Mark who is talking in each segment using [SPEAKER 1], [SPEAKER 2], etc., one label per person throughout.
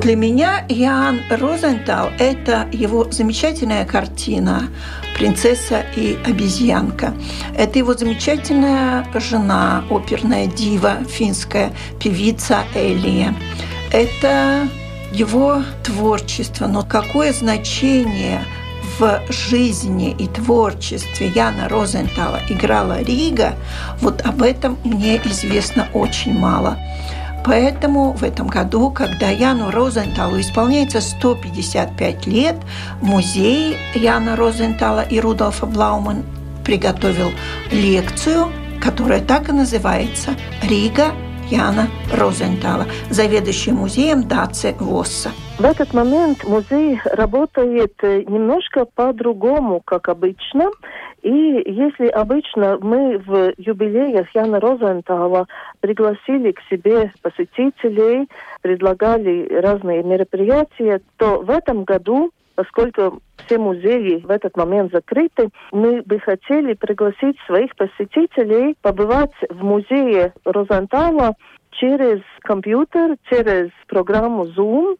[SPEAKER 1] Для меня Ян Розентал – это его замечательная картина «Принцесса и обезьянка». Это его замечательная жена, оперная дива, финская певица Элия. Это его творчество, но какое значение в жизни и творчестве Яна Розентала играла Рига, вот об этом мне известно очень мало. Поэтому в этом году, когда Яну Розенталу исполняется 155 лет, музей Яна Розентала и Рудольфа Блауман приготовил лекцию, которая так и называется «Рига Яна Розентала, заведующий музеем Даце Восса.
[SPEAKER 2] В этот момент музей работает немножко по-другому, как обычно. И если обычно мы в юбилеях Яна Розентала пригласили к себе посетителей, предлагали разные мероприятия, то в этом году поскольку все музеи в этот момент закрыты, мы бы хотели пригласить своих посетителей побывать в музее Розентала через компьютер, через программу Zoom,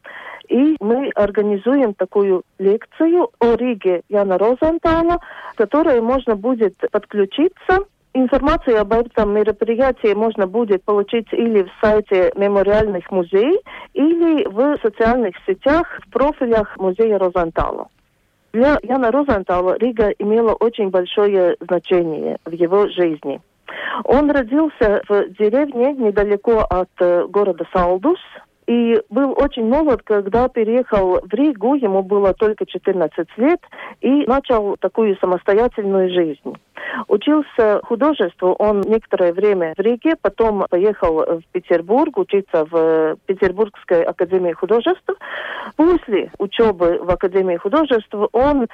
[SPEAKER 2] и мы организуем такую лекцию о Риге Яна Розентала, к которой можно будет подключиться Информацию об этом мероприятии можно будет получить или в сайте мемориальных музеев, или в социальных сетях в профилях музея Розентала. Для Яна Розентала Рига имела очень большое значение в его жизни. Он родился в деревне недалеко от э, города Салдус, и был очень молод, когда переехал в Ригу, ему было только 14 лет, и начал такую самостоятельную жизнь. Учился художеству он некоторое время в Риге, потом поехал в Петербург учиться в Петербургской академии художеств. После учебы в Академии художеств он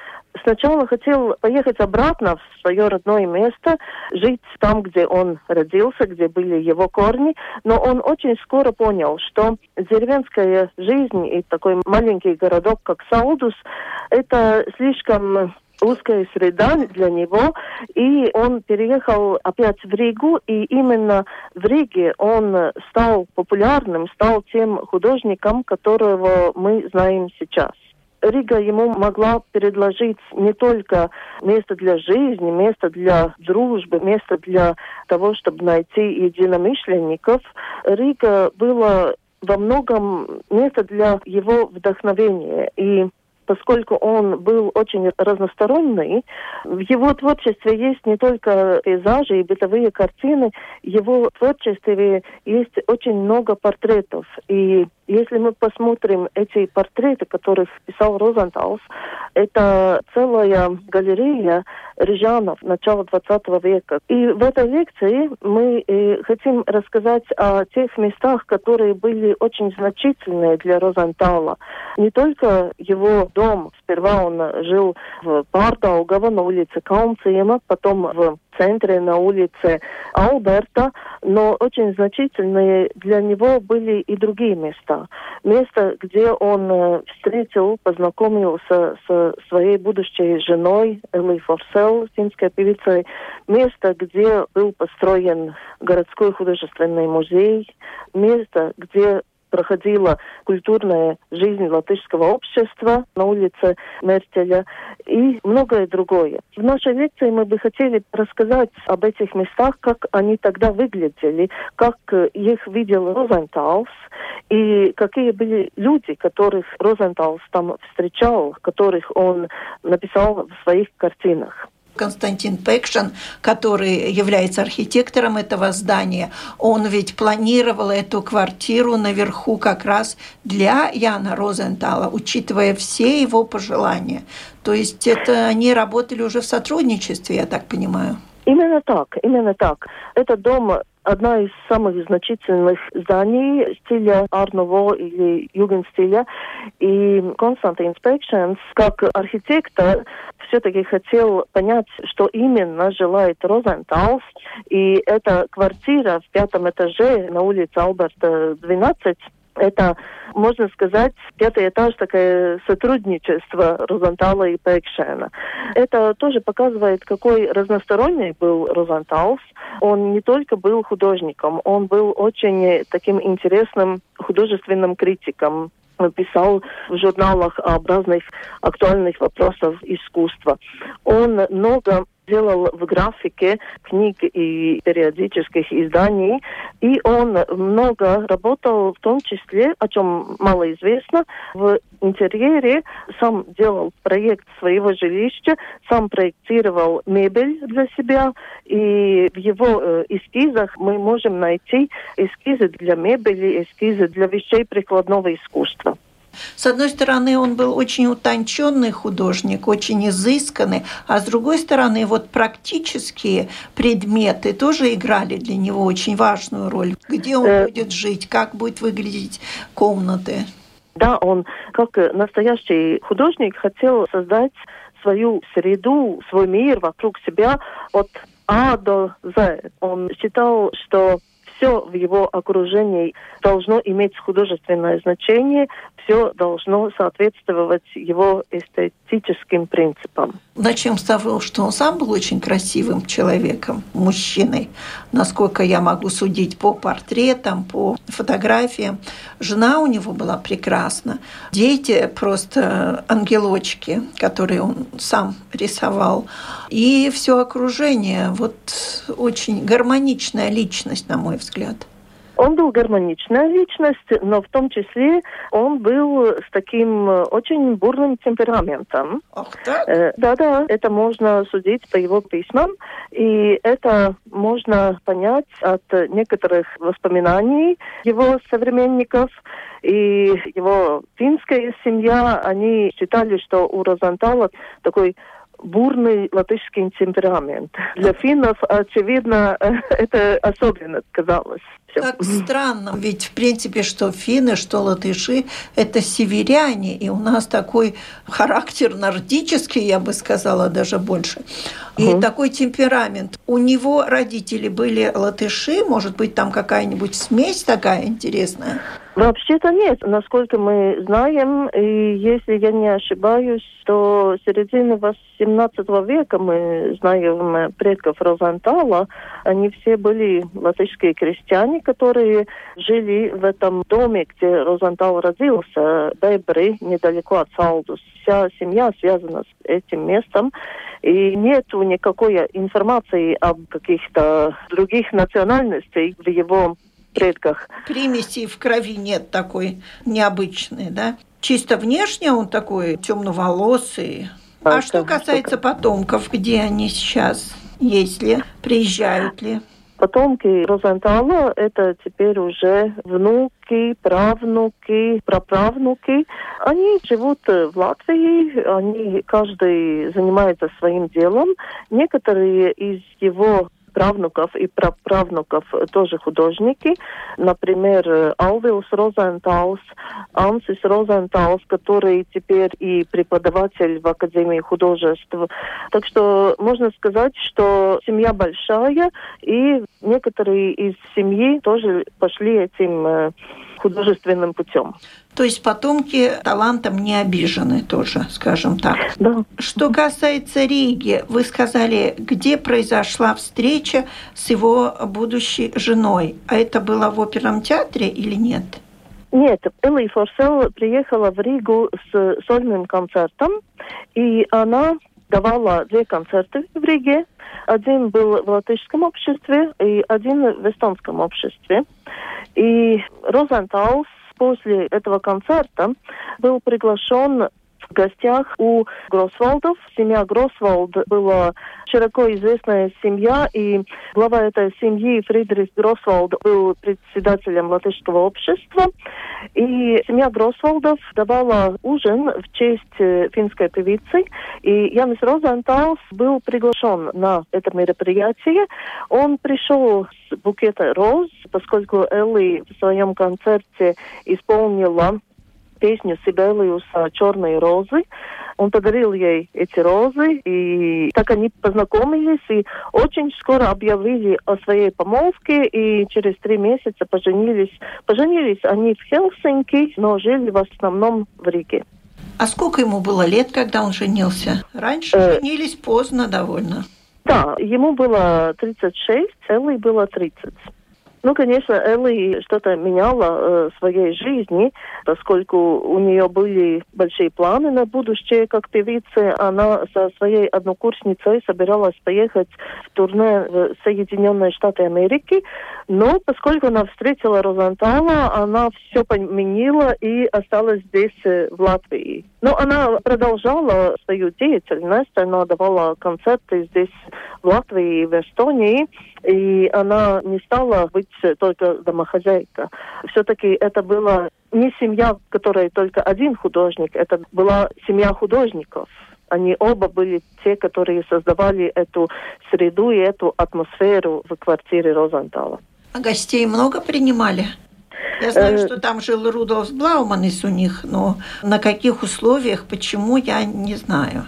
[SPEAKER 2] сначала хотел поехать обратно в свое родное место, жить там, где он родился, где были его корни, но он очень скоро понял, что деревенская жизнь и такой маленький городок, как Саудус, это слишком узкая среда для него, и он переехал опять в Ригу, и именно в Риге он стал популярным, стал тем художником, которого мы знаем сейчас. Рига ему могла предложить не только место для жизни, место для дружбы, место для того, чтобы найти единомышленников. Рига была во многом место для его вдохновения. И поскольку он был очень разносторонний, в его творчестве есть не только пейзажи и бытовые картины, в его творчестве есть очень много портретов. И если мы посмотрим эти портреты, которых писал Розенталс, это целая галерея рижанов начала 20 века. И в этой лекции мы э, хотим рассказать о тех местах, которые были очень значительные для Розентала. Не только его дом. Сперва он жил в Pārdaugava на улице Каунциема, потом в центре на улице Алберта, но очень значительные для него были и другие места. Место, где он э, встретил, познакомился со своей будущей женой Элли Форсел, финской певицей. Место, где был построен городской художественный музей. Место, где проходила культурная жизнь латышского общества на улице Мертеля и многое другое. В нашей лекции мы бы хотели рассказать об этих местах, как они тогда выглядели, как их видел Розенталс и какие были люди, которых Розенталс там встречал, которых он написал в своих картинах.
[SPEAKER 1] Константин Пекшин, который является архитектором этого здания, он ведь планировал эту квартиру наверху как раз для Яна Розентала, учитывая все его пожелания. То есть это они работали уже в сотрудничестве, я так понимаю.
[SPEAKER 2] Именно так, именно так. Этот дом одна из самых значительных зданий стиля Арново или Югенстиля. И Константин Спекшенс, как архитектор, все-таки хотел понять, что именно желает Розенталс. И эта квартира в пятом этаже на улице Алберта 12 это, можно сказать, пятый этаж, такое сотрудничество Розентала и Пекшена. Это тоже показывает, какой разносторонний был Розенталс. Он не только был художником, он был очень таким интересным художественным критиком писал в журналах об разных актуальных вопросах искусства. Он много делал в графике книг и периодических изданий, и он много работал, в том числе, о чем мало известно, в интерьере, сам делал проект своего жилища, сам проектировал мебель для себя, и в его э, эскизах мы можем найти эскизы для мебели, эскизы для вещей прикладного искусства.
[SPEAKER 1] С одной стороны, он был очень утонченный художник, очень изысканный, а с другой стороны, вот практические предметы тоже играли для него очень важную роль. Где он э... будет жить, как будет выглядеть комнаты.
[SPEAKER 2] Да, он, как настоящий художник, хотел создать свою среду, свой мир вокруг себя от А до З. Он считал, что все в его окружении должно иметь художественное значение, все должно соответствовать его эстетическим принципам.
[SPEAKER 1] Начнем с того, что он сам был очень красивым человеком, мужчиной, насколько я могу судить по портретам, по фотографиям. Жена у него была прекрасна. Дети просто ангелочки, которые он сам рисовал. И все окружение, вот очень гармоничная личность, на мой взгляд.
[SPEAKER 2] Он был гармоничная личность, но в том числе он был с таким э, очень бурным темпераментом.
[SPEAKER 1] Ах, так?
[SPEAKER 2] Э, да-да, это можно судить по его письмам, и это можно понять от некоторых воспоминаний его современников. И его финская семья, они считали, что у Розентала такой бурный латышский темперамент. Для финнов, очевидно, это особенно казалось.
[SPEAKER 1] Как странно, ведь в принципе, что финны, что латыши – это северяне, и у нас такой характер нордический, я бы сказала, даже больше. И угу. такой темперамент. У него родители были латыши, может быть, там какая-нибудь смесь такая интересная?
[SPEAKER 2] Вообще-то нет. Насколько мы знаем, и если я не ошибаюсь, то середины 18 века мы знаем предков Розентала. Они все были латышские крестьяне, которые жили в этом доме, где Розентал родился, Бебры, недалеко от Салдус. Вся семья связана с этим местом. И нет никакой информации об каких-то других национальностях в его предках.
[SPEAKER 1] Примеси в крови нет такой необычной, да? Чисто внешне он такой темноволосый. А, а что касается потомков, где они сейчас, есть ли, приезжают ли?
[SPEAKER 2] Потомки Розентала – это теперь уже внуки, правнуки, праправнуки. Они живут в Латвии, они каждый занимается своим делом. Некоторые из его правнуков и праправнуков тоже художники. Например, Алвилс Розенталс, Ансис Розенталс, который теперь и преподаватель в Академии художеств. Так что можно сказать, что семья большая, и некоторые из семьи тоже пошли этим э, художественным путем.
[SPEAKER 1] То есть потомки талантом не обижены тоже, скажем так.
[SPEAKER 2] Да.
[SPEAKER 1] Что касается Риги, вы сказали, где произошла встреча с его будущей женой. А это было в оперном театре или нет?
[SPEAKER 2] Нет, Элли Форсел приехала в Ригу с сольным концертом, и она давала две концерты в Риге. Один был в латышском обществе и один в эстонском обществе. И Розенталс после этого концерта был приглашен в гостях у Гросвалдов. Семья Гросвалд была широко известная семья, и глава этой семьи Фридрих Гросвалд был председателем латышского общества. И семья Гросвалдов давала ужин в честь э, финской певицы, и Янис Розенталс был приглашен на это мероприятие. Он пришел с букета роз, поскольку Элли в своем концерте исполнила песню Сибелиуса «Черные розы». Он подарил ей эти розы, и так они познакомились, и очень скоро объявили о своей помолвке, и через три месяца поженились. Поженились они в Хелсинки, но жили в основном в Риге.
[SPEAKER 1] А сколько ему было лет, когда он женился? Раньше э... женились поздно довольно.
[SPEAKER 2] Да, ему было 36, Элли было 30. Ну, конечно, Элли что-то меняла э, в своей жизни, поскольку у нее были большие планы на будущее как певица. Она со своей однокурсницей собиралась поехать в турне в Соединенные Штаты Америки, но поскольку она встретила Розантала, она все поменила и осталась здесь, э, в Латвии. Но она продолжала свою деятельность, она давала концерты здесь, в Латвии и в Эстонии, и она не стала быть только домохозяйка. Все-таки это была не семья, в которой только один художник, это была семья художников. Они оба были те, которые создавали эту среду и эту атмосферу в квартире Розентала.
[SPEAKER 1] А гостей много принимали? Я знаю, э, что там жил Рудolf Блауманис у них, но на каких условиях, почему, я не знаю.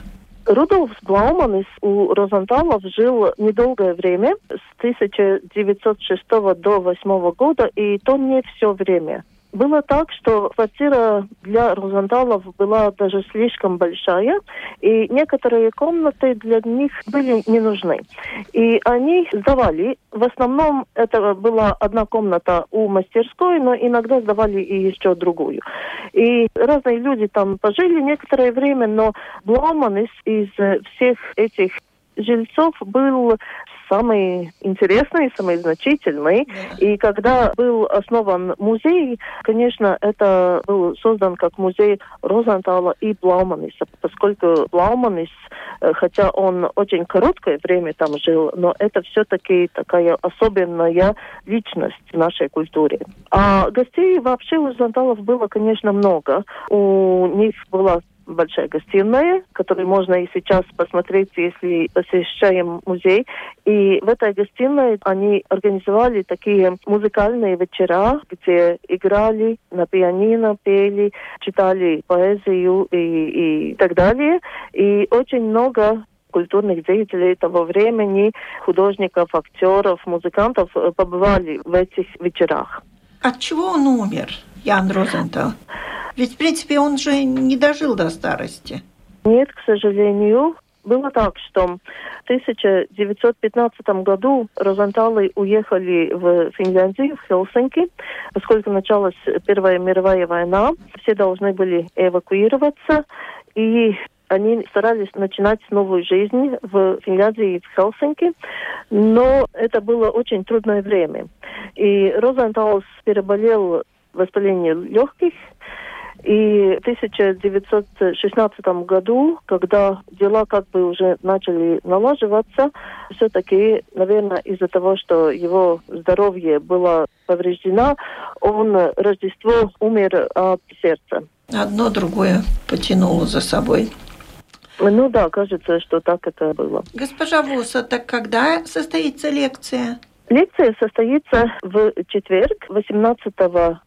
[SPEAKER 2] Рудolf Блауманис у Розенталов жил недолгое время, с 1906 до 1908 года, и то не все время. Было так, что квартира для Розенталов была даже слишком большая, и некоторые комнаты для них были не нужны. И они сдавали. В основном это была одна комната у мастерской, но иногда сдавали и еще другую. И разные люди там пожили некоторое время, но Бломанис из всех этих жильцов был самый интересный, самый значительный. И когда был основан музей, конечно, это был создан как музей Розентала и Блауманиса, поскольку Блауманис, э, хотя он очень короткое время там жил, но это все-таки такая особенная личность в нашей культуре. А гостей вообще у Розенталов было, конечно, много. У них была большая гостиная, которую можно и сейчас посмотреть, если посещаем музей. И в этой гостиной они организовали такие музыкальные вечера, где играли на пианино, пели, читали поэзию и, и так далее. И очень много культурных деятелей того времени, художников, актеров, музыкантов э, побывали в этих вечерах.
[SPEAKER 1] От чего он умер, Ян Розентал? Ведь, в принципе, он же не дожил до старости.
[SPEAKER 2] Нет, к сожалению. Было так, что в 1915 году Розенталы уехали в Финляндию, в Хелсинки, поскольку началась Первая мировая война. Все должны были эвакуироваться, и они старались начинать новую жизнь в Финляндии и в Хелсинки, но это было очень трудное время. И Розенталс переболел воспалением легких, и в 1916 году, когда дела как бы уже начали налаживаться, все-таки, наверное, из-за того, что его здоровье было повреждено, он Рождество умер от сердца.
[SPEAKER 1] Одно другое потянуло за собой.
[SPEAKER 2] Ну да, кажется, что так это было.
[SPEAKER 1] Госпожа Вуса, так когда состоится лекция?
[SPEAKER 2] Лекция состоится в четверг, 18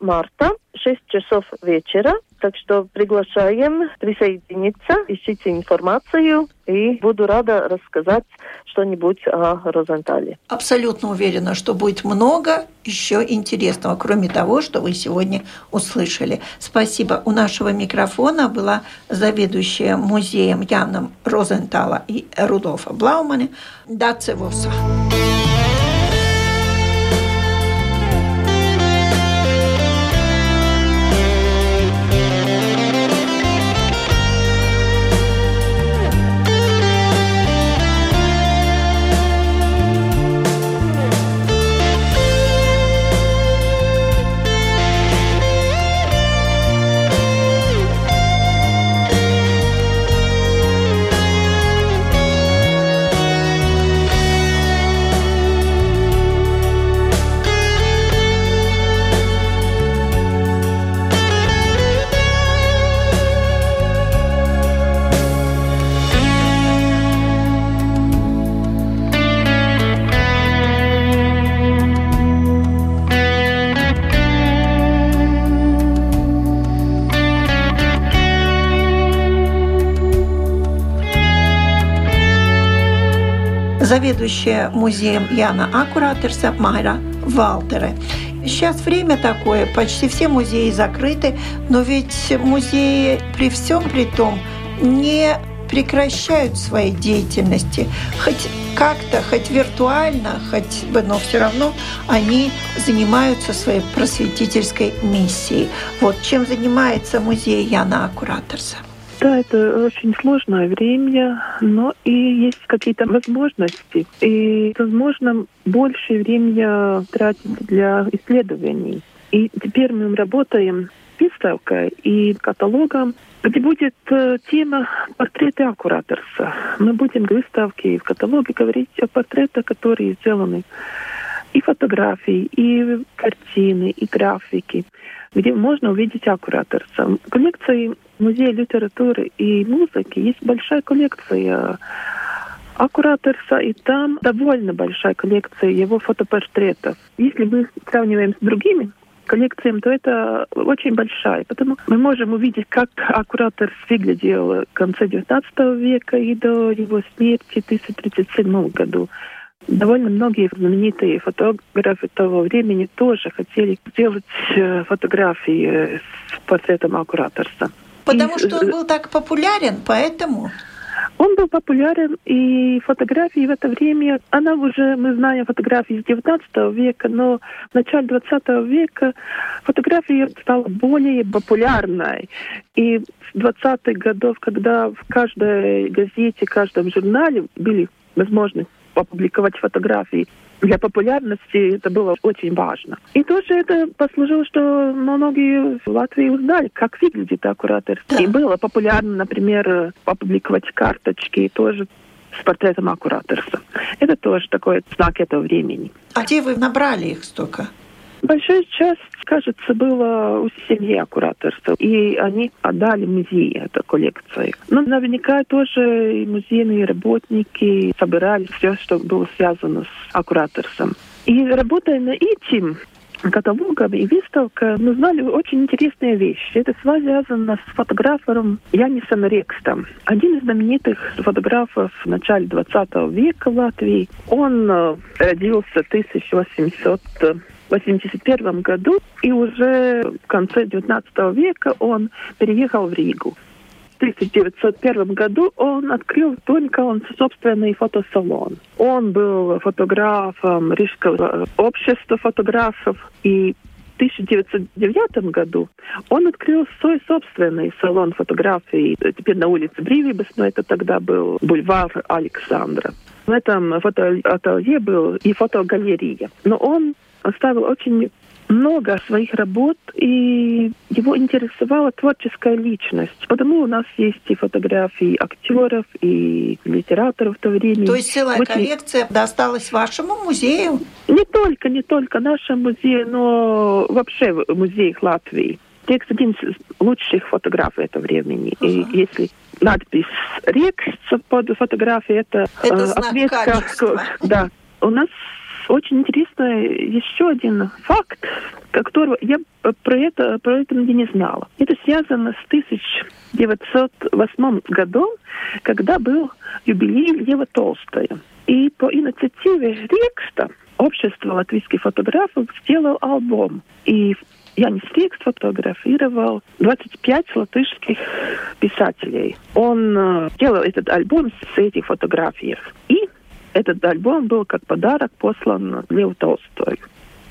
[SPEAKER 2] марта, 6 часов вечера. Так что приглашаем присоединиться, ищите информацию, и буду рада рассказать что-нибудь о Розентале.
[SPEAKER 1] Абсолютно уверена, что будет много еще интересного, кроме того, что вы сегодня услышали. Спасибо. У нашего микрофона была заведующая музеем Яном Розентала и Рудольфа Блаумана Дацевоса. Заведующая музеем Яна Акуратерса Майра Валтере. Сейчас время такое, почти все музеи закрыты, но ведь музеи при всем при том не прекращают своей деятельности. Хоть как-то, хоть виртуально, хоть бы, но все равно они занимаются своей просветительской миссией. Вот чем занимается музей Яна Акураторса.
[SPEAKER 3] Да, это очень сложное время, но и есть какие-то возможности. И, возможно, больше времени тратить для исследований. И теперь мы работаем выставкой и каталогом, где будет э, тема портреты аккураторса. Мы будем в выставке и в каталоге говорить о портретах, которые сделаны и фотографии, и картины, и графики, где можно увидеть аккураторса. В коллекции Музея литературы и музыки есть большая коллекция аккураторса, и там довольно большая коллекция его фотопортретов. Если мы сравниваем с другими коллекциями, то это очень большая. Потому мы можем увидеть, как аккуратор выглядел в конце XIX века и до его смерти в 1037 году. Довольно многие знаменитые фотографы того времени тоже хотели сделать э, фотографии с портретом аккураторса.
[SPEAKER 1] Потому и, что он был так популярен, поэтому...
[SPEAKER 3] Он был популярен, и фотографии в это время, она уже, мы знаем фотографии из 19 века, но в начале 20 века фотография стала более популярной. И с 20-х годов, когда в каждой газете, в каждом журнале были возможности опубликовать фотографии. Для популярности это было очень важно. И тоже это послужило, что многие в Латвии узнали, как выглядит аккураторство. Да. И было популярно, например, опубликовать карточки тоже с портретом аккураторства. Это тоже такой знак этого времени.
[SPEAKER 1] А где вы набрали их столько?
[SPEAKER 3] Большая часть, кажется, была у семьи кураторства, и они отдали музей эту коллекцию. Но наверняка тоже и музейные работники собирали все, что было связано с аккураторством. И работая на этим, каталогом и выставка, мы знали очень интересные вещи. Это связано с фотографом Янисом Рекстом. Один из знаменитых фотографов в начале 20 века в Латвии. Он э, родился в 1800 1981 году, и уже в конце XIX века он переехал в Ригу. В 1901 году он открыл только он собственный фотосалон. Он был фотографом Рижского общества фотографов, и в 1909 году он открыл свой собственный салон фотографии, теперь на улице Бривибас, но это тогда был бульвар Александра. В этом фотоателье был и фотогалерея. Но он оставил очень много своих работ, и его интересовала творческая личность. Потому у нас есть и фотографии актеров, и литераторов в то время.
[SPEAKER 1] То есть целая очень... коллекция досталась вашему музею?
[SPEAKER 3] Не только, не только нашему музею, но вообще в музеях Латвии. Текст один из лучших фотографов этого времени. Uh-huh. И если надпись «Рекс» под фотографией, это,
[SPEAKER 1] это э, отметка...
[SPEAKER 3] Да. У нас очень интересный еще один факт, которого я про это, про это не знала. Это связано с 1908 годом, когда был юбилей Лева Толстая. И по инициативе Рекста Общество латвийских фотографов сделал альбом. И Янис Рекст фотографировал 25 латышских писателей. Он э, сделал этот альбом с этих фотографий. И этот альбом был как подарок послан Леву Толстою.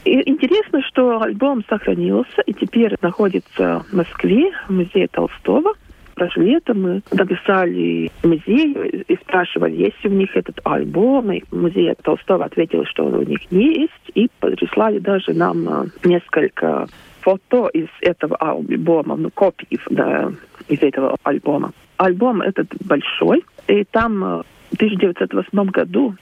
[SPEAKER 3] И интересно, что альбом сохранился и теперь находится в Москве, в музее Толстого. Прошлое лето мы написали музей и спрашивали, есть ли у них этот альбом. И музей Толстого ответил, что он у них есть. И прислали даже нам э, несколько фото из этого альбома, ну, копий да, из этого альбома. Альбом этот большой, и там в 1908 году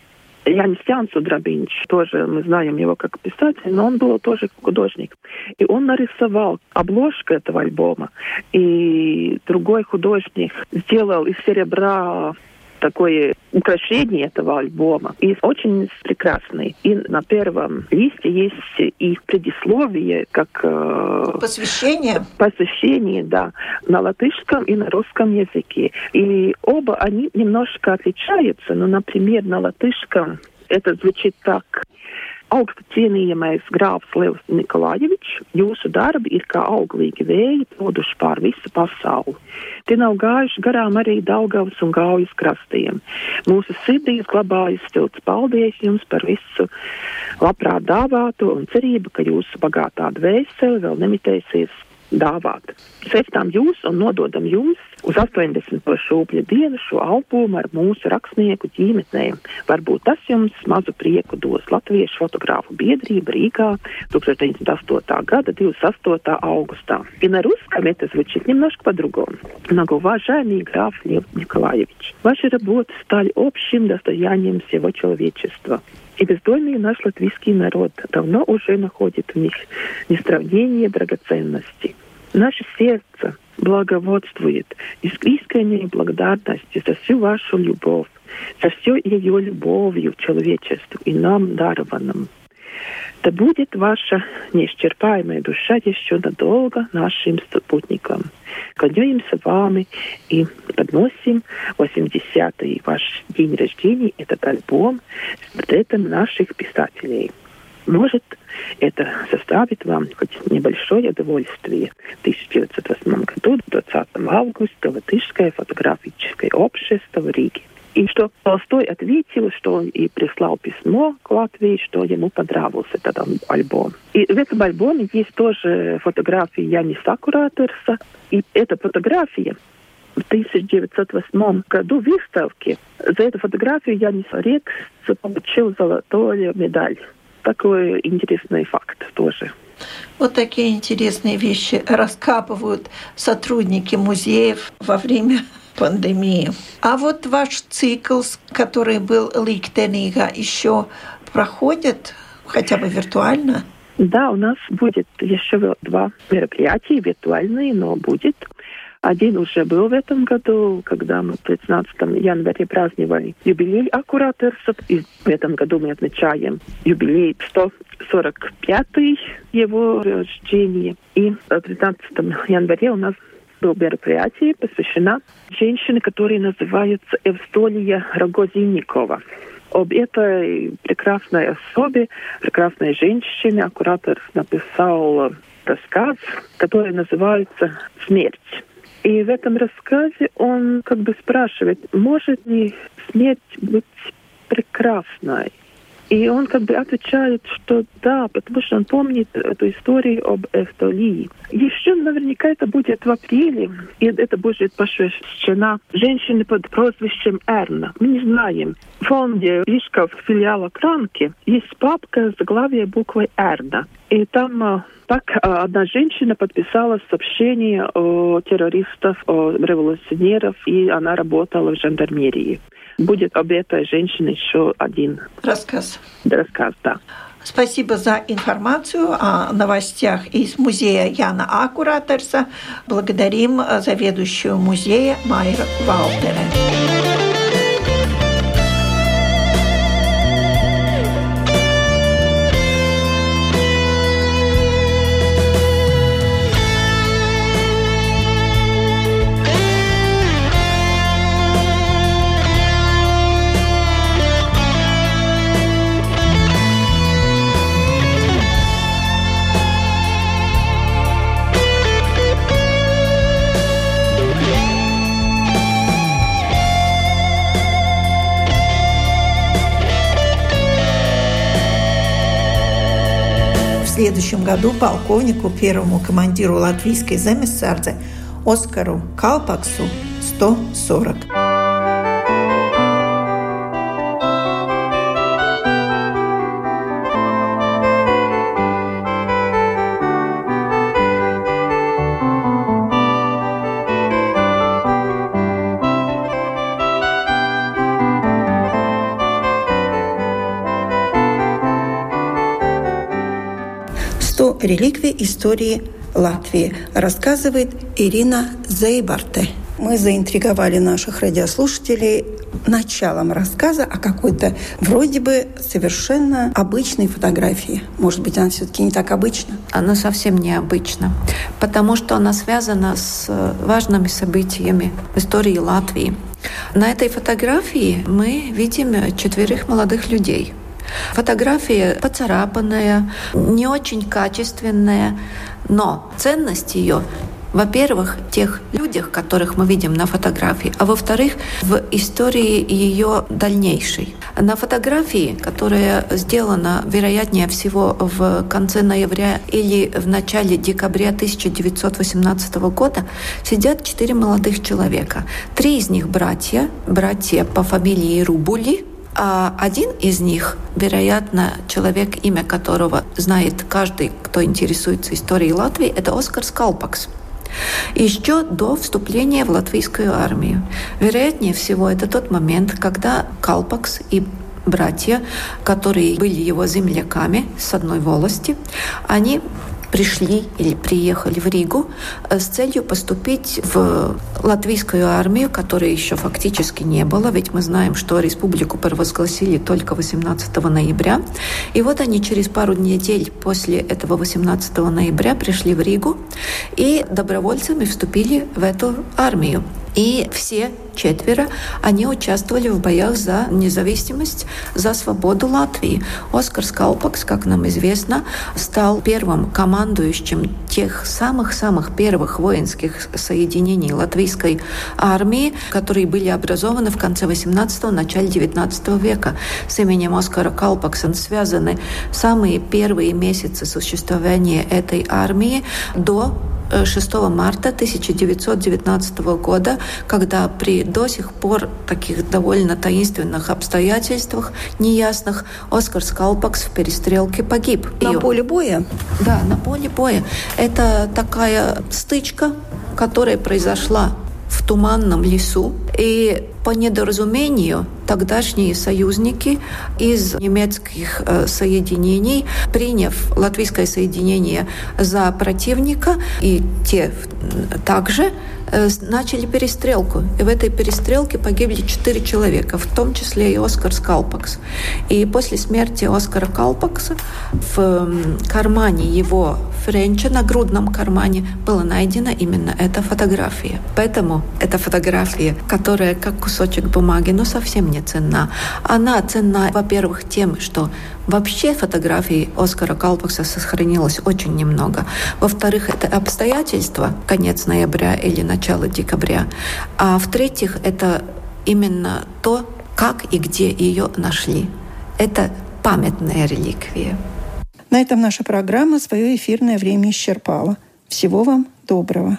[SPEAKER 3] Янис Янсу Драбинч, тоже мы знаем его как писатель, но он был тоже художник. И он нарисовал обложку этого альбома. И другой художник сделал из серебра такое украшение этого альбома. И очень прекрасный. И на первом листе есть и предисловие, как...
[SPEAKER 1] Э, посвящение?
[SPEAKER 3] Посвящение, да. На латышском и на русском языке. И оба они немножко отличаются. Но, например, на латышском это звучит так augstu cienījamais grāfs Levs Nikolājevičs, jūsu darbi ir kā auglīgi vēji poduši pār visu pasauli. Tie nav gājuši garām arī Daugavas un Gaujas krastiem. Mūsu sirdīs glabājas stilts paldies jums par visu labprāt dāvāto un cerību, ka jūsu bagātā dvēsele vēl nemitēsies dāvāt. Sveicām jūs un nododam jums uz 80. šūpļa dienu šo albumu ar mūsu rakstnieku ģimenēm. Varbūt tas jums mazu prieku dos Latviešu fotogrāfu biedrība Rīgā 1908. gada 28. augustā. И на русском это звучит немножко по-другому. Многоуважаемый граф Лев Николаевич, ваши работы стали общим достоянием всего человечества. И бездольный наш латвийский народ давно уже находит в них несравнение драгоценности. Наше сердце благоводствует из искренней благодарности за всю вашу любовь, за всю ее любовью к человечеству и нам дарованным. Да будет ваша неисчерпаемая душа еще надолго нашим спутникам. Кланяемся вами и подносим 80-й ваш день рождения, этот альбом с портретом наших писателей. Может, это составит вам хоть небольшое удовольствие. В 1908 году, 20 августа, Латышское фотографическое общество в Риге. И что Толстой ответил, что он и прислал письмо к Латвии, что ему понравился этот альбом. И в этом альбоме есть тоже фотографии Яниса Кураторса. И эта фотография в 1908 году в выставке за эту фотографию Янис Рекс получил золотую медаль. Такой интересный факт тоже.
[SPEAKER 1] Вот такие интересные вещи раскапывают сотрудники музеев во время пандемии. А вот ваш цикл, который был Ликтенига, еще проходит хотя бы виртуально?
[SPEAKER 3] Да, у нас будет еще два мероприятия виртуальные, но будет. Один уже был в этом году, когда мы в 15 январе праздновали юбилей Аккураторсов. И в этом году мы отмечаем юбилей 145-й его рождения. И в 15 январе у нас было мероприятие, посвящено женщине, которая называется Евстолия Рогозинникова. Об этой прекрасной особе, прекрасной женщине, аккуратор написал рассказ, который называется «Смерть». И в этом рассказе он как бы спрашивает, может ли смерть быть прекрасной? И он как бы отвечает, что да, потому что он помнит эту историю об Эвтолии. Еще наверняка это будет в апреле, и это будет посвящена женщине под прозвищем Эрна. Мы не знаем. В фонде Рижского филиала Кранки есть папка с заглавия буквой Эрна. И там э, так э, одна женщина подписала сообщение о террористах, о революционеров, и она работала в жандармерии будет об этой женщине еще один
[SPEAKER 1] рассказ.
[SPEAKER 3] Рассказ, да.
[SPEAKER 1] Спасибо за информацию о новостях из музея Яна Акураторса. Благодарим заведующую музея Майра Валтере. Следующем году полковнику, первому командиру латвийской замессардзе Оскару Калпаксу 140. Реликвии истории Латвии, рассказывает Ирина Зейбарте. Мы заинтриговали наших радиослушателей началом рассказа о какой-то вроде бы совершенно обычной фотографии. Может быть, она все-таки не так обычна?
[SPEAKER 4] Она совсем необычна, потому что она связана с важными событиями в истории Латвии. На этой фотографии мы видим четверых молодых людей. Фотография поцарапанная, не очень качественная, но ценность ее во-первых, тех людях, которых мы видим на фотографии, а во-вторых, в истории ее дальнейшей. На фотографии, которая сделана, вероятнее всего, в конце ноября или в начале декабря 1918 года, сидят четыре молодых человека. Три из них братья, братья по фамилии Рубули, а один из них, вероятно, человек, имя которого знает каждый, кто интересуется историей Латвии, это Оскар Скалпакс еще до вступления в латвийскую армию. Вероятнее всего, это тот момент, когда Калпакс и братья, которые были его земляками с одной волости, они пришли или приехали в Ригу э, с целью поступить в латвийскую армию, которой еще фактически не было, ведь мы знаем, что республику провозгласили только 18 ноября. И вот они через пару недель после этого 18 ноября пришли в Ригу и добровольцами вступили в эту армию. И все четверо, они участвовали в боях за независимость, за свободу Латвии. Оскар Скалпакс, как нам известно, стал первым командующим тех самых-самых первых воинских соединений латвийской армии, которые были образованы в конце 18-го, начале 19 века. С именем Оскара Калпакса связаны самые первые месяцы существования этой армии до 6 марта 1919 года, когда при до сих пор таких довольно таинственных обстоятельствах, неясных, Оскар Скалпакс в перестрелке погиб.
[SPEAKER 1] На И, поле боя?
[SPEAKER 4] Да, на поле боя. Это такая стычка, которая произошла в туманном лесу. И по недоразумению тогдашние союзники из немецких э, соединений, приняв латвийское соединение за противника, и те также начали перестрелку. И в этой перестрелке погибли четыре человека, в том числе и Оскар Скалпакс. И после смерти Оскара Калпакса в кармане его Френча, на грудном кармане, была найдена именно эта фотография. Поэтому эта фотография, которая как кусочек бумаги, но совсем не ценна. Она ценна, во-первых, тем, что вообще фотографий Оскара Калпакса сохранилось очень немного. Во-вторых, это обстоятельства, конец ноября или начало декабря. А в-третьих, это именно то, как и где ее нашли. Это памятная реликвия.
[SPEAKER 1] На этом наша программа свое эфирное время исчерпала. Всего вам доброго.